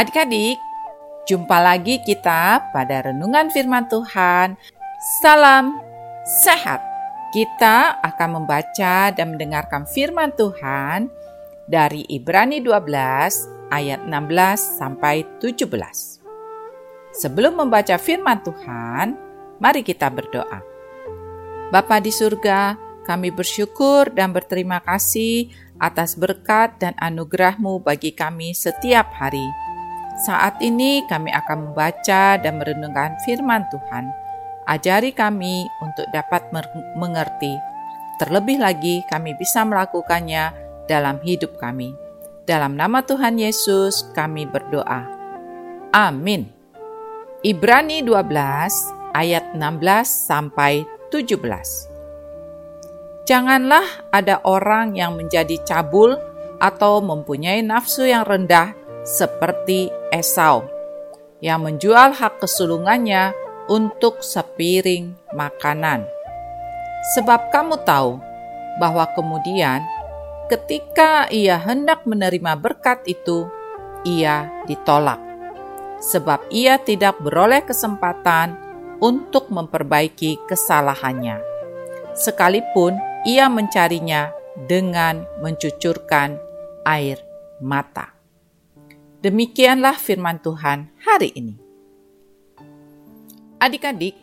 Adik-adik, jumpa lagi kita pada renungan firman Tuhan. Salam sehat. Kita akan membaca dan mendengarkan firman Tuhan dari Ibrani 12 ayat 16 sampai 17. Sebelum membaca firman Tuhan, mari kita berdoa. Bapa di surga, kami bersyukur dan berterima kasih atas berkat dan anugerah-Mu bagi kami setiap hari. Saat ini kami akan membaca dan merenungkan firman Tuhan. Ajari kami untuk dapat mengerti. Terlebih lagi kami bisa melakukannya dalam hidup kami. Dalam nama Tuhan Yesus kami berdoa. Amin. Ibrani 12 ayat 16 sampai 17. Janganlah ada orang yang menjadi cabul atau mempunyai nafsu yang rendah seperti Esau yang menjual hak kesulungannya untuk sepiring makanan. Sebab kamu tahu bahwa kemudian ketika ia hendak menerima berkat itu, ia ditolak. Sebab ia tidak beroleh kesempatan untuk memperbaiki kesalahannya. Sekalipun ia mencarinya dengan mencucurkan air mata. Demikianlah firman Tuhan hari ini. Adik-adik,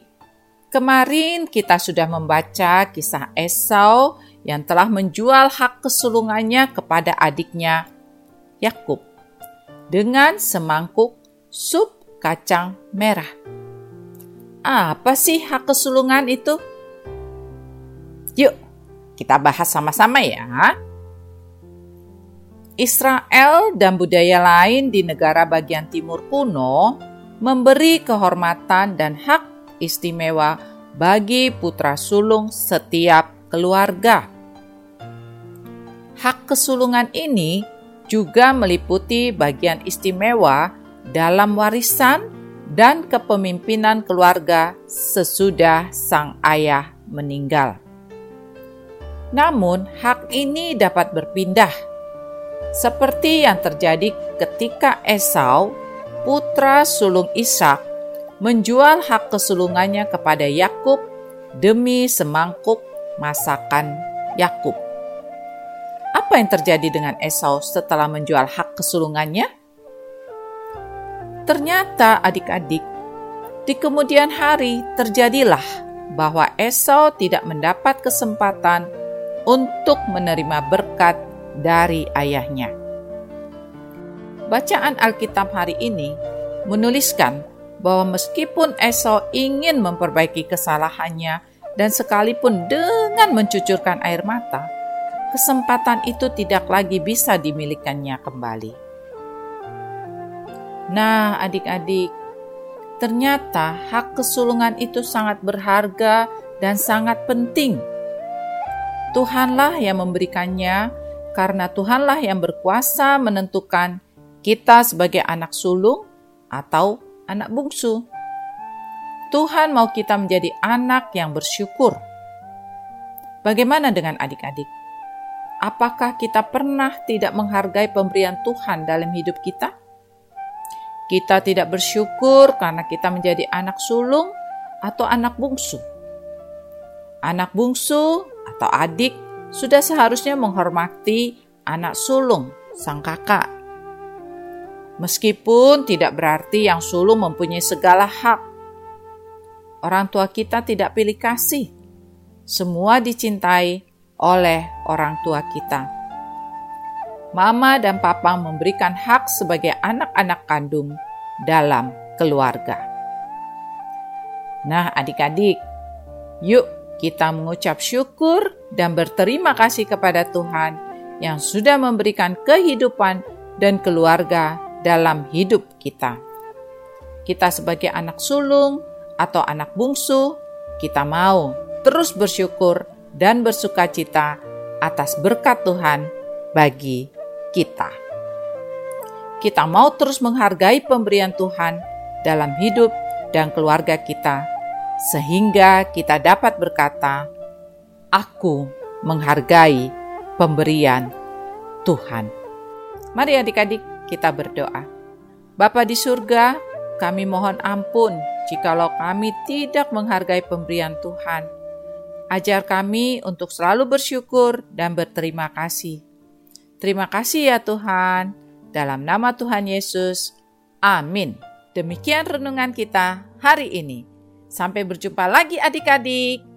kemarin kita sudah membaca kisah Esau yang telah menjual hak kesulungannya kepada adiknya Yakub dengan semangkuk sup kacang merah. Apa sih hak kesulungan itu? Yuk, kita bahas sama-sama ya. Israel dan budaya lain di negara bagian timur kuno memberi kehormatan dan hak istimewa bagi putra sulung setiap keluarga. Hak kesulungan ini juga meliputi bagian istimewa dalam warisan dan kepemimpinan keluarga sesudah sang ayah meninggal. Namun, hak ini dapat berpindah seperti yang terjadi ketika Esau, putra sulung Ishak, menjual hak kesulungannya kepada Yakub demi semangkuk masakan Yakub. Apa yang terjadi dengan Esau setelah menjual hak kesulungannya? Ternyata adik-adik, di kemudian hari terjadilah bahwa Esau tidak mendapat kesempatan untuk menerima berkat dari ayahnya. Bacaan Alkitab hari ini menuliskan bahwa meskipun Esau ingin memperbaiki kesalahannya dan sekalipun dengan mencucurkan air mata, kesempatan itu tidak lagi bisa dimilikannya kembali. Nah, adik-adik, ternyata hak kesulungan itu sangat berharga dan sangat penting. Tuhanlah yang memberikannya karena Tuhanlah yang berkuasa menentukan kita sebagai anak sulung atau anak bungsu. Tuhan mau kita menjadi anak yang bersyukur. Bagaimana dengan adik-adik? Apakah kita pernah tidak menghargai pemberian Tuhan dalam hidup kita? Kita tidak bersyukur karena kita menjadi anak sulung atau anak bungsu. Anak bungsu atau adik sudah seharusnya menghormati anak sulung sang kakak. Meskipun tidak berarti yang sulung mempunyai segala hak. Orang tua kita tidak pilih kasih. Semua dicintai oleh orang tua kita. Mama dan papa memberikan hak sebagai anak-anak kandung dalam keluarga. Nah, adik-adik, yuk kita mengucap syukur dan berterima kasih kepada Tuhan yang sudah memberikan kehidupan dan keluarga dalam hidup kita. Kita sebagai anak sulung atau anak bungsu, kita mau terus bersyukur dan bersuka cita atas berkat Tuhan bagi kita. Kita mau terus menghargai pemberian Tuhan dalam hidup dan keluarga kita sehingga kita dapat berkata, "Aku menghargai pemberian Tuhan." Mari adik-adik kita berdoa. Bapa di surga, kami mohon ampun jikalau kami tidak menghargai pemberian Tuhan. Ajar kami untuk selalu bersyukur dan berterima kasih. Terima kasih ya Tuhan. Dalam nama Tuhan Yesus, amin. Demikian renungan kita hari ini. Sampai berjumpa lagi adik-adik.